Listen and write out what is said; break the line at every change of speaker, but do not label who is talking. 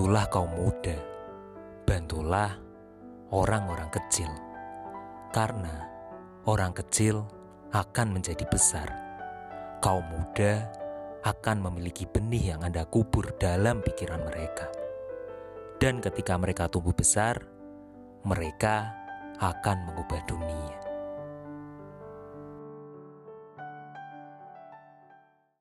Bantulah kaum muda, bantulah orang-orang kecil, karena orang kecil akan menjadi besar. Kaum muda akan memiliki benih yang Anda kubur dalam pikiran mereka, dan ketika mereka tumbuh besar, mereka akan mengubah dunia.